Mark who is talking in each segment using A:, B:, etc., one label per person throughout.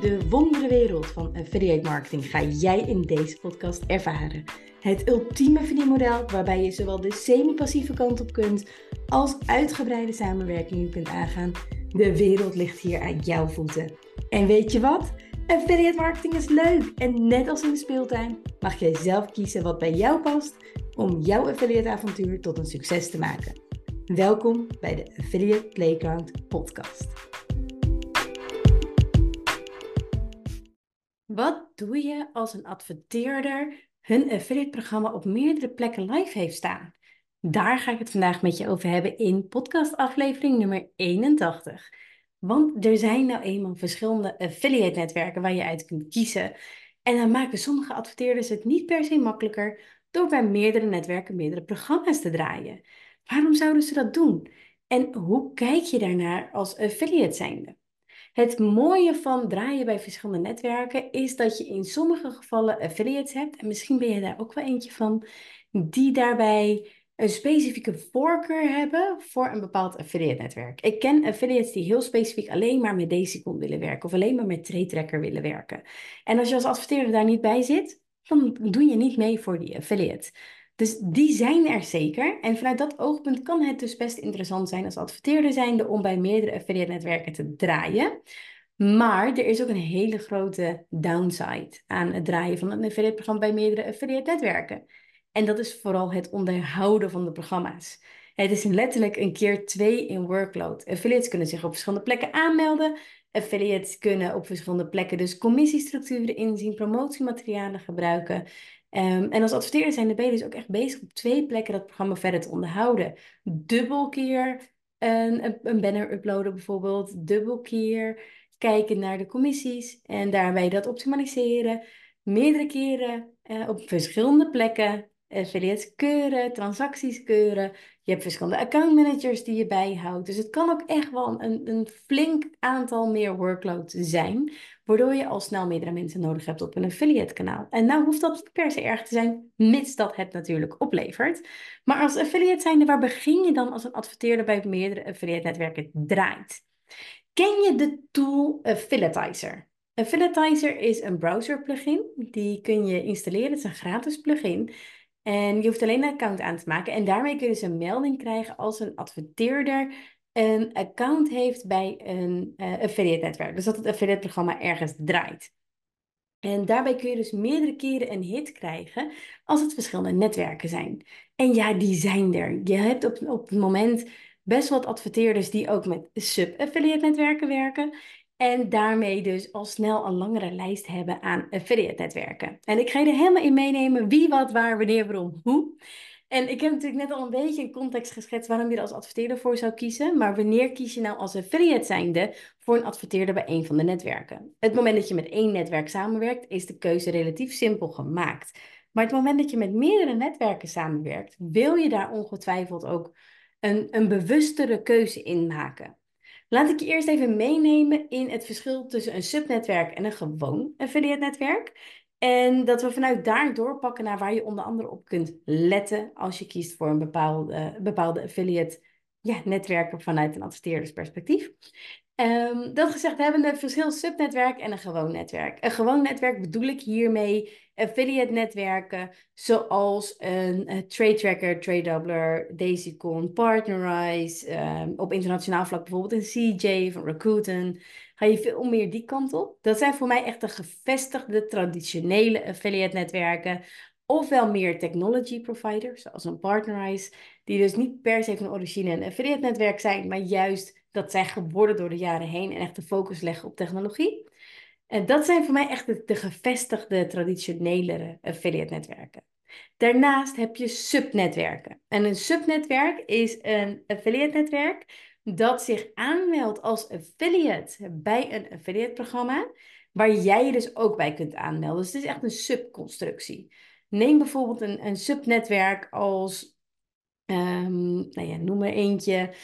A: De wondere wereld van affiliate marketing ga jij in deze podcast ervaren. Het ultieme verdienmodel waarbij je zowel de semi-passieve kant op kunt als uitgebreide samenwerkingen kunt aangaan. De wereld ligt hier aan jouw voeten. En weet je wat? Affiliate marketing is leuk en net als in de speeltuin mag jij zelf kiezen wat bij jou past om jouw affiliate avontuur tot een succes te maken. Welkom bij de Affiliate Playground podcast. Wat doe je als een adverteerder hun affiliate programma op meerdere plekken live heeft staan? Daar ga ik het vandaag met je over hebben in podcast aflevering nummer 81. Want er zijn nou eenmaal verschillende affiliate netwerken waar je uit kunt kiezen. En dan maken sommige adverteerders het niet per se makkelijker door bij meerdere netwerken meerdere programma's te draaien. Waarom zouden ze dat doen? En hoe kijk je daarnaar als affiliate zijnde? Het mooie van draaien bij verschillende netwerken is dat je in sommige gevallen affiliates hebt, en misschien ben je daar ook wel eentje van, die daarbij een specifieke voorkeur hebben voor een bepaald affiliate netwerk. Ik ken affiliates die heel specifiek alleen maar met Desicon willen werken of alleen maar met TradeTracker willen werken. En als je als adverteerder daar niet bij zit, dan doe je niet mee voor die affiliate. Dus die zijn er zeker. En vanuit dat oogpunt kan het dus best interessant zijn als adverteerder zijnde om bij meerdere affiliate netwerken te draaien. Maar er is ook een hele grote downside aan het draaien van een affiliate programma bij meerdere affiliate netwerken. En dat is vooral het onderhouden van de programma's. Het is letterlijk een keer twee in workload. Affiliates kunnen zich op verschillende plekken aanmelden. Affiliates kunnen op verschillende plekken dus commissiestructuren inzien, promotiematerialen gebruiken. Um, en als adverteerder zijn de dus ook echt bezig op twee plekken dat programma verder te onderhouden. Dubbel keer een, een banner uploaden bijvoorbeeld, dubbel keer kijken naar de commissies en daarbij dat optimaliseren. Meerdere keren uh, op verschillende plekken affiliates keuren, transacties keuren. Je hebt verschillende account managers die je bijhoudt. Dus het kan ook echt wel een, een flink aantal meer workload zijn. Waardoor je al snel meerdere mensen nodig hebt op een affiliate kanaal. En nou hoeft dat per se erg te zijn, mits dat het natuurlijk oplevert. Maar als affiliate zijnde, waar begin je dan als een adverteerder bij meerdere affiliate netwerken draait? Ken je de tool Affiliatizer? Affiliatizer is een browser plugin. Die kun je installeren. Het is een gratis plugin. En je hoeft alleen een account aan te maken. En daarmee kun je dus een melding krijgen als een adverteerder een account heeft bij een uh, affiliate netwerk. Dus dat het affiliate programma ergens draait. En daarbij kun je dus meerdere keren een hit krijgen als het verschillende netwerken zijn. En ja, die zijn er. Je hebt op, op het moment best wat adverteerders die ook met sub-affiliate netwerken werken. En daarmee dus al snel een langere lijst hebben aan affiliate netwerken. En ik ga je er helemaal in meenemen wie, wat, waar, wanneer, waarom, hoe. En ik heb natuurlijk net al een beetje een context geschetst waarom je er als adverteerder voor zou kiezen. Maar wanneer kies je nou als affiliate zijnde voor een adverteerder bij een van de netwerken? Het moment dat je met één netwerk samenwerkt, is de keuze relatief simpel gemaakt. Maar het moment dat je met meerdere netwerken samenwerkt, wil je daar ongetwijfeld ook een, een bewustere keuze in maken. Laat ik je eerst even meenemen in het verschil tussen een subnetwerk en een gewoon affiliate netwerk. En dat we vanuit daar doorpakken naar waar je onder andere op kunt letten als je kiest voor een bepaalde, bepaalde affiliate ja, netwerken vanuit een adverteerdersperspectief. Um, dat gezegd hebben een verschil subnetwerk en een gewoon netwerk. Een gewoon netwerk bedoel ik hiermee affiliate netwerken zoals een, een Trade Tracker, Trade Doubler, Daisycon, Partnerize, um, op internationaal vlak bijvoorbeeld een CJ van Rakuten. Ga je veel meer die kant op. Dat zijn voor mij echt de gevestigde traditionele affiliate netwerken. Ofwel meer technology providers, zoals een Partnerize, die dus niet per se van origine een affiliate netwerk zijn, maar juist dat zijn geworden door de jaren heen en echt de focus leggen op technologie. En dat zijn voor mij echt de, de gevestigde, traditionelere affiliate netwerken. Daarnaast heb je subnetwerken. En een subnetwerk is een affiliate netwerk dat zich aanmeldt als affiliate bij een affiliate programma, waar jij je dus ook bij kunt aanmelden. Dus het is echt een subconstructie. Neem bijvoorbeeld een, een subnetwerk als, um, nou ja, noem maar eentje,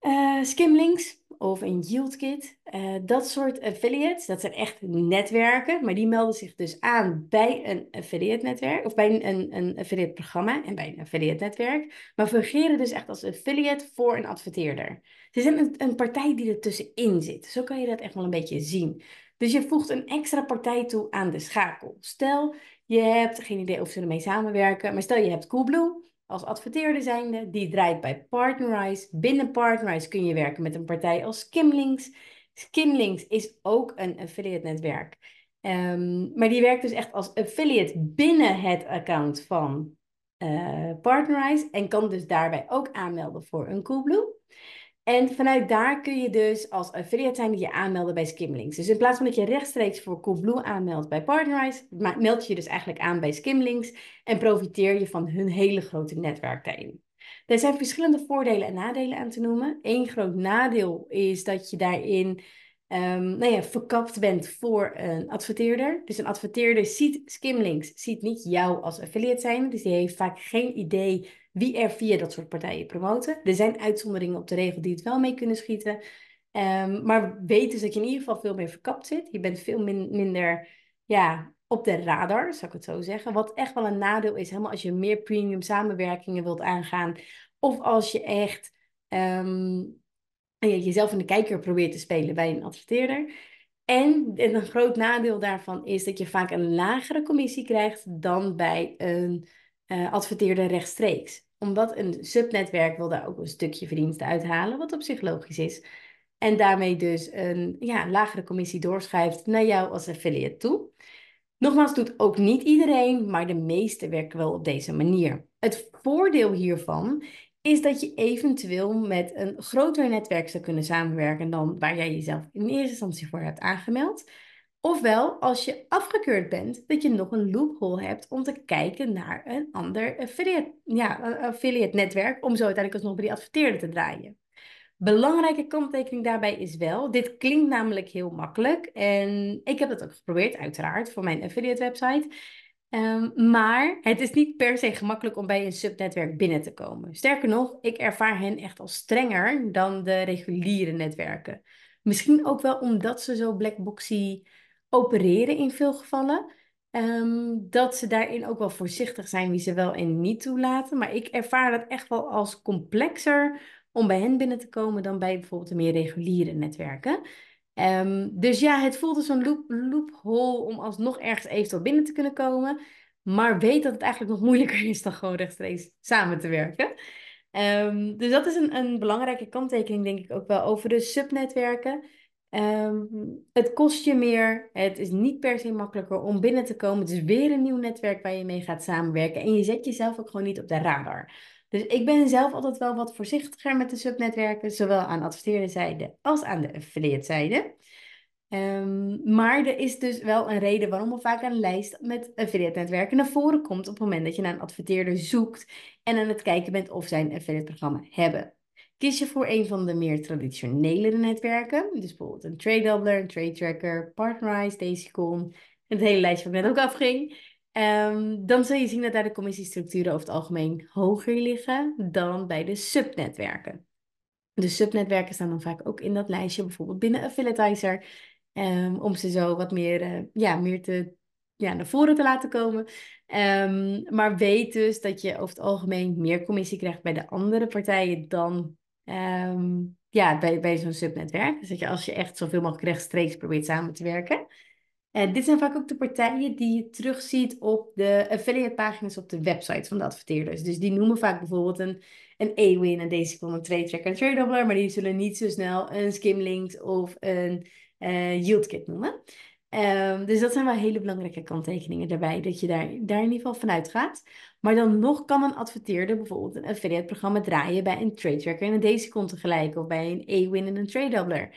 A: uh, Skimlinks of een YieldKit. Uh, dat soort affiliates, dat zijn echt netwerken, maar die melden zich dus aan bij een affiliate netwerk of bij een, een affiliate programma en bij een affiliate netwerk, maar fungeren dus echt als affiliate voor een adverteerder. Ze zijn een, een partij die er tussenin zit. Zo kan je dat echt wel een beetje zien. Dus je voegt een extra partij toe aan de schakel. Stel, je hebt geen idee of ze ermee samenwerken, maar stel je hebt Coolblue als adverteerder zijnde, die draait bij Partnerize. Binnen Partnerize kun je werken met een partij als Skimlinks. Skimlinks is ook een affiliate netwerk. Um, maar die werkt dus echt als affiliate binnen het account van uh, Partnerize en kan dus daarbij ook aanmelden voor een Coolblue. En vanuit daar kun je dus als affiliate zijn je aanmelden bij Skimlinks. Dus in plaats van dat je rechtstreeks voor Coolblue aanmeldt bij Partnerize, meld je je dus eigenlijk aan bij Skimlinks en profiteer je van hun hele grote netwerk daarin. Er zijn verschillende voordelen en nadelen aan te noemen. Eén groot nadeel is dat je daarin um, nou ja, verkapt bent voor een adverteerder. Dus een adverteerder ziet Skimlinks, ziet niet jou als affiliate zijn. Dus die heeft vaak geen idee wie er via dat soort partijen promoten. Er zijn uitzonderingen op de regel die het wel mee kunnen schieten. Um, maar weet dus dat je in ieder geval veel meer verkapt zit. Je bent veel minder ja, op de radar, zou ik het zo zeggen. Wat echt wel een nadeel is, helemaal als je meer premium samenwerkingen wilt aangaan. Of als je echt um, jezelf in de kijker probeert te spelen bij een adverteerder. En, en een groot nadeel daarvan is dat je vaak een lagere commissie krijgt dan bij een uh, adverteerder rechtstreeks. Omdat een subnetwerk wil daar ook een stukje verdiensten uithalen, wat op zich logisch is. En daarmee dus een ja, lagere commissie doorschrijft naar jou als affiliate toe. Nogmaals, doet ook niet iedereen, maar de meeste werken wel op deze manier. Het voordeel hiervan is dat je eventueel met een groter netwerk zou kunnen samenwerken dan waar jij jezelf in eerste instantie voor hebt aangemeld. Ofwel, als je afgekeurd bent, dat je nog een loophole hebt om te kijken naar een ander affiliate, ja, affiliate netwerk, om zo uiteindelijk alsnog bij die adverteerder te draaien. Belangrijke kanttekening daarbij is wel, dit klinkt namelijk heel makkelijk en ik heb dat ook geprobeerd, uiteraard, voor mijn affiliate website. Um, maar het is niet per se gemakkelijk om bij een subnetwerk binnen te komen. Sterker nog, ik ervaar hen echt als strenger dan de reguliere netwerken. Misschien ook wel omdat ze zo blackboxy opereren in veel gevallen. Um, dat ze daarin ook wel voorzichtig zijn wie ze wel en niet toelaten. Maar ik ervaar dat echt wel als complexer om bij hen binnen te komen dan bij bijvoorbeeld de meer reguliere netwerken. Um, dus ja, het voelt als een loop, loophole om alsnog ergens eventueel binnen te kunnen komen. Maar weet dat het eigenlijk nog moeilijker is dan gewoon rechtstreeks samen te werken. Um, dus dat is een, een belangrijke kanttekening, denk ik ook wel, over de subnetwerken. Um, het kost je meer. Het is niet per se makkelijker om binnen te komen. Het is weer een nieuw netwerk waar je mee gaat samenwerken. En je zet jezelf ook gewoon niet op de radar. Dus ik ben zelf altijd wel wat voorzichtiger met de subnetwerken, zowel aan adverteerderzijde als aan de affiliate-zijde. Um, maar er is dus wel een reden waarom er vaak een lijst met affiliate-netwerken naar voren komt op het moment dat je naar een adverteerder zoekt en aan het kijken bent of zij een affiliate-programma hebben. Kies je voor een van de meer traditionele netwerken, dus bijvoorbeeld een Trade Doubler, een Trade Tracker, Partnerize, Daisycon, het hele lijstje wat net ook afging, um, dan zul je zien dat daar de commissiestructuren over het algemeen hoger liggen dan bij de subnetwerken. De subnetwerken staan dan vaak ook in dat lijstje, bijvoorbeeld binnen Affiliatizer, um, om ze zo wat meer, uh, ja, meer te, ja, naar voren te laten komen. Um, maar weet dus dat je over het algemeen meer commissie krijgt bij de andere partijen dan ja, bij, bij zo'n subnetwerk. Dus dat je als je echt zoveel mogelijk rechtstreeks probeert samen te werken. En dit zijn vaak ook de partijen die je terugziet op de affiliate pagina's op de websites van de adverteerders. Dus die noemen vaak bijvoorbeeld een, een A-Win, een Daisycon, een Trade Tracker, een Trade maar die zullen niet zo snel een Skimlinks of een uh, YieldKit noemen. Um, dus dat zijn wel hele belangrijke kanttekeningen daarbij, dat je daar, daar in ieder geval vanuit gaat. Maar dan nog kan een adverteerder bijvoorbeeld een affiliate programma draaien bij een trade tracker en een Daisycon tegelijk, of bij een A-Win en een trade.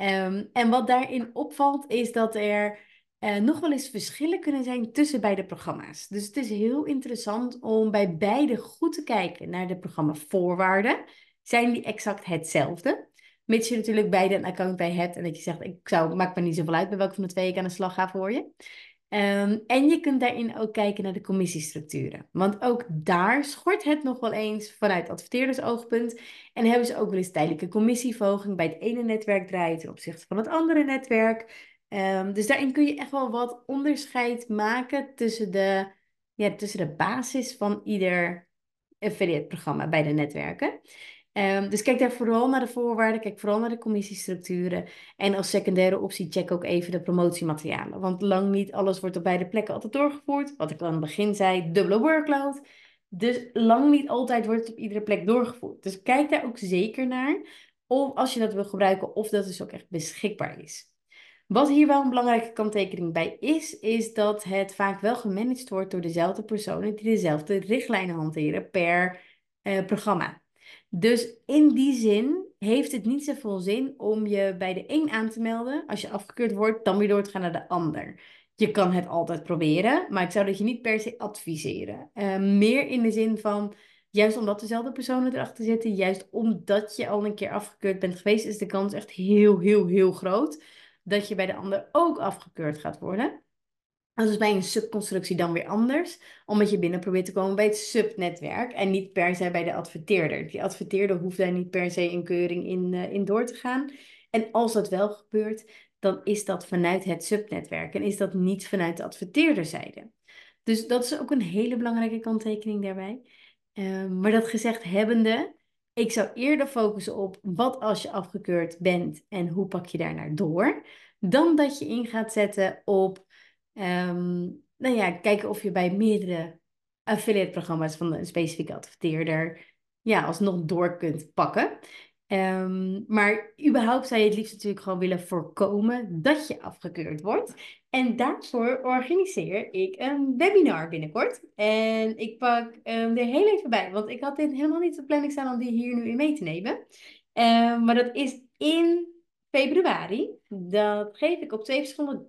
A: Um, en wat daarin opvalt, is dat er uh, nog wel eens verschillen kunnen zijn tussen beide programma's. Dus het is heel interessant om bij beide goed te kijken naar de programmavoorwaarden. Zijn die exact hetzelfde? Mits je natuurlijk beide een account bij hebt en dat je zegt, ik zou, maakt me niet zoveel uit bij welke van de twee ik aan de slag ga voor je. Um, en je kunt daarin ook kijken naar de commissiestructuren. Want ook daar schort het nog wel eens vanuit adverteerdersoogpunt. En hebben ze ook wel eens tijdelijke commissieverhoging bij het ene netwerk draaien ten opzichte van het andere netwerk. Um, dus daarin kun je echt wel wat onderscheid maken tussen de, ja, tussen de basis van ieder affiliate programma bij de netwerken. Ehm, dus kijk daar vooral naar de voorwaarden, kijk vooral naar de commissiestructuren. En als secundaire optie check ook even de promotiematerialen. Want lang niet alles wordt op beide plekken altijd doorgevoerd. Wat ik al aan het begin zei, dubbele workload. Dus lang niet altijd wordt het op iedere plek doorgevoerd. Dus kijk daar ook zeker naar. Of als je dat wil gebruiken, of dat dus ook echt beschikbaar is. Wat hier wel een belangrijke kanttekening bij is, is dat het vaak wel gemanaged wordt door dezelfde personen die dezelfde richtlijnen hanteren per eh, programma. Dus in die zin heeft het niet zoveel zin om je bij de een aan te melden. Als je afgekeurd wordt, dan weer door te gaan naar de ander. Je kan het altijd proberen, maar ik zou dat je niet per se adviseren. Uh, meer in de zin van, juist omdat dezelfde personen erachter zitten, juist omdat je al een keer afgekeurd bent geweest, is de kans echt heel, heel, heel groot dat je bij de ander ook afgekeurd gaat worden. Dat is bij een subconstructie dan weer anders, omdat je binnen probeert te komen bij het subnetwerk en niet per se bij de adverteerder. Die adverteerder hoeft daar niet per se een keuring in, uh, in door te gaan. En als dat wel gebeurt, dan is dat vanuit het subnetwerk en is dat niet vanuit de adverteerderzijde. Dus dat is ook een hele belangrijke kanttekening daarbij. Uh, maar dat gezegd hebbende, ik zou eerder focussen op wat als je afgekeurd bent en hoe pak je daarnaar door, dan dat je in gaat zetten op Um, nou ja, kijken of je bij meerdere affiliate programma's van een specifieke adverteerder ja, alsnog door kunt pakken. Um, maar überhaupt zou je het liefst natuurlijk gewoon willen voorkomen dat je afgekeurd wordt. En daarvoor organiseer ik een webinar binnenkort. En ik pak er heel even bij, want ik had dit helemaal niet op planning staan om die hier nu in mee te nemen. Um, maar dat is in februari. Dat geef ik op twee verschillende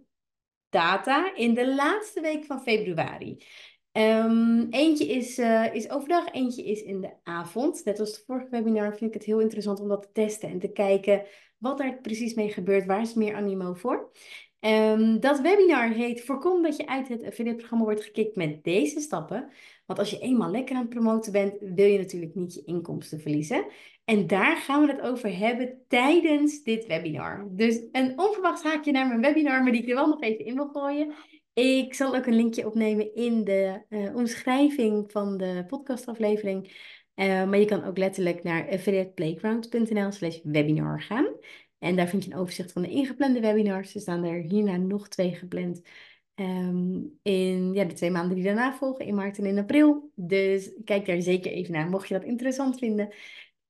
A: data in de laatste week van februari. Um, eentje is, uh, is overdag, eentje is in de avond. Net als de vorige webinar vind ik het heel interessant om dat te testen en te kijken wat er precies mee gebeurt. Waar is meer animo voor? Um, dat webinar heet Voorkom dat je uit het affiliate-programma wordt gekikt met deze stappen. Want als je eenmaal lekker aan het promoten bent, wil je natuurlijk niet je inkomsten verliezen. En daar gaan we het over hebben tijdens dit webinar. Dus een onverwacht haakje naar mijn webinar, maar die ik er wel nog even in wil gooien. Ik zal ook een linkje opnemen in de uh, omschrijving van de podcastaflevering. Uh, maar je kan ook letterlijk naar affiliateplayground.nl slash webinar gaan. En daar vind je een overzicht van de ingeplande webinars. Er staan er hierna nog twee gepland. Um, in ja, de twee maanden die daarna volgen, in maart en in april. Dus kijk daar zeker even naar, mocht je dat interessant vinden.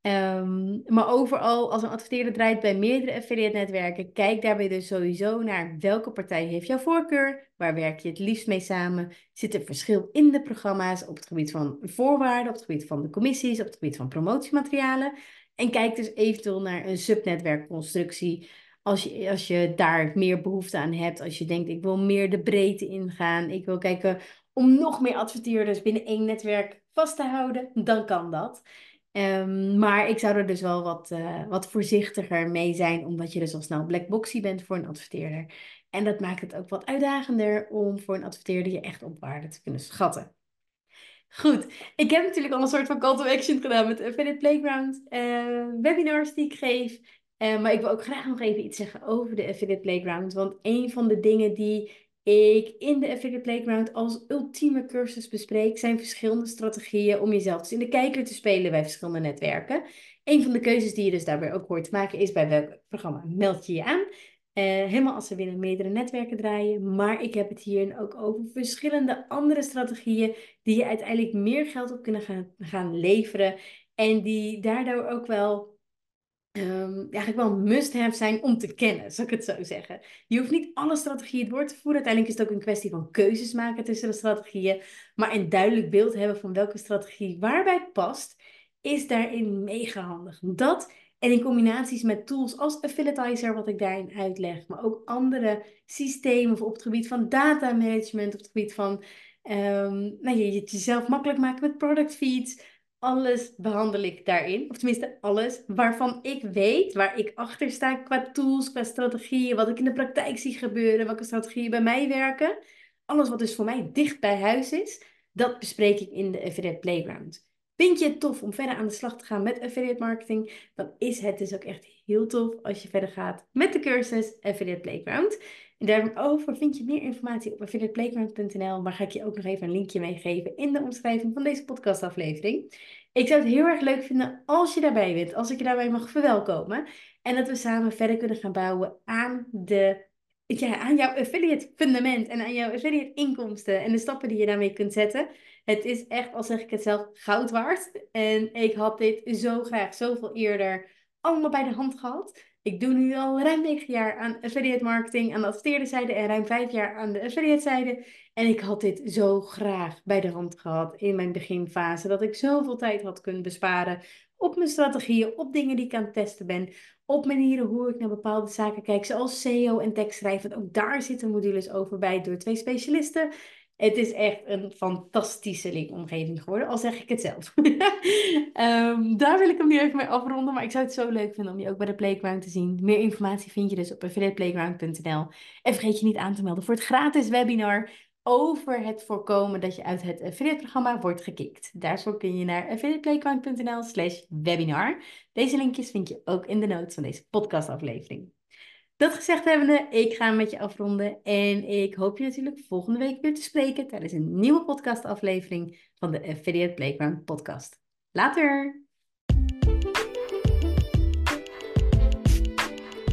A: Um, maar overal, als een adverteerder draait bij meerdere affiliate netwerken, kijk daarbij dus sowieso naar welke partij heeft jouw voorkeur, waar werk je het liefst mee samen, zit er verschil in de programma's op het gebied van voorwaarden, op het gebied van de commissies, op het gebied van promotiematerialen. En kijk dus eventueel naar een subnetwerkconstructie. Als je, als je daar meer behoefte aan hebt, als je denkt ik wil meer de breedte ingaan, ik wil kijken om nog meer adverteerders binnen één netwerk vast te houden, dan kan dat. Um, maar ik zou er dus wel wat, uh, wat voorzichtiger mee zijn, omdat je dus al snel blackboxy bent voor een adverteerder. En dat maakt het ook wat uitdagender om voor een adverteerder je echt op waarde te kunnen schatten. Goed, ik heb natuurlijk al een soort van call to action gedaan met Affiliate Playground, uh, webinars die ik geef. Uh, maar ik wil ook graag nog even iets zeggen over de Affiliate Playground. Want een van de dingen die ik in de Affiliate Playground als ultieme cursus bespreek, zijn verschillende strategieën om jezelf dus in de kijker te spelen bij verschillende netwerken. Een van de keuzes die je dus daarbij ook hoort te maken is bij welk programma meld je je aan. Uh, helemaal als ze willen meerdere netwerken draaien. Maar ik heb het hier ook over verschillende andere strategieën die je uiteindelijk meer geld op kunnen gaan, leveren. En die daardoor ook wel um, eigenlijk wel must-have zijn om te kennen, zou ik het zo zeggen. Je hoeft niet alle strategieën door te voeren. Uiteindelijk is het ook een kwestie van keuzes maken tussen de strategieën. Maar een duidelijk beeld hebben van welke strategie waarbij past, is daarin mega handig. Dat en in combinaties met tools als Affiliatizer, wat ik daarin uitleg, maar ook andere systemen op het gebied van data management, op het gebied van um, nou, je, jezelf makkelijk maken met product feeds alles behandel ik daarin. Of tenminste alles waarvan ik weet, waar ik achter sta qua tools, qua strategieën, wat ik in de praktijk zie gebeuren, welke strategieën bij mij werken. Alles wat dus voor mij dicht bij huis is, dat bespreek ik in de Affiliate Playground. Vind je het tof om verder aan de slag te gaan met affiliate marketing? Dan is het dus ook echt heel tof als je verder gaat met de cursus Affiliate Playground. En daarover vind je meer informatie op affiliateplayground.nl, maar ga ik je ook nog even een linkje meegeven in de omschrijving van deze podcastaflevering. Ik zou het heel erg leuk vinden als je daarbij bent, als ik je daarbij mag verwelkomen. En dat we samen verder kunnen gaan bouwen aan, de, ja, aan jouw affiliate fundament en aan jouw affiliate inkomsten en de stappen die je daarmee kunt zetten. Het is echt, al zeg ik het zelf, goud waard. En ik had dit zo graag zoveel eerder allemaal bij de hand gehad. Ik doe nu al ruim 9 jaar aan affiliate marketing aan de adverteerde zijde en ruim 5 jaar aan de affiliate zijde. En ik had dit zo graag bij de hand gehad in mijn beginfase. Dat ik zoveel tijd had kunnen besparen op mijn strategieën, op dingen die ik aan het testen ben. Op manieren hoe ik naar bepaalde zaken kijk, zoals SEO en tekstschrijven. Ook daar zitten modules over bij door twee specialisten. Het is echt een fantastische linkomgeving geworden, al zeg ik het zelf. um, daar wil ik hem nu even mee afronden, maar ik zou het zo leuk vinden om je ook bij de Playground te zien. Meer informatie vind je dus op affiliateplayground.nl. En vergeet je niet aan te melden voor het gratis webinar over het voorkomen dat je uit het affiliate-programma wordt gekikt. Daarvoor kun je naar affiliateplayground.nl slash webinar. Deze linkjes vind je ook in de notes van deze podcastaflevering. Dat gezegd hebbende, ik ga met je afronden en ik hoop je natuurlijk volgende week weer te spreken tijdens een nieuwe podcastaflevering van de Affiliate Playground podcast. Later!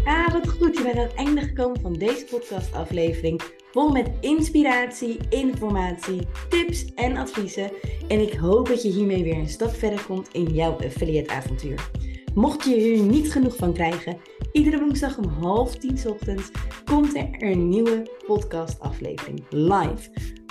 A: Ah, wat goed. Je bent aan het einde gekomen van deze podcastaflevering. Vol met inspiratie, informatie, tips en adviezen. En ik hoop dat je hiermee weer een stap verder komt in jouw affiliate avontuur. Mocht je hier niet genoeg van krijgen, iedere woensdag om half tien ochtends komt er een nieuwe podcastaflevering live.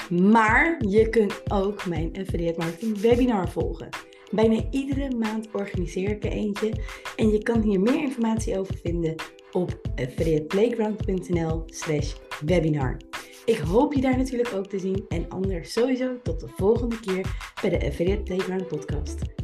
A: Maar je kunt ook mijn affiliate marketing webinar volgen. Bijna iedere maand organiseer ik er eentje en je kan hier meer informatie over vinden op affiliateplayground.nl slash webinar. Ik hoop je daar natuurlijk ook te zien en anders sowieso tot de volgende keer bij de Affiliate Playground podcast.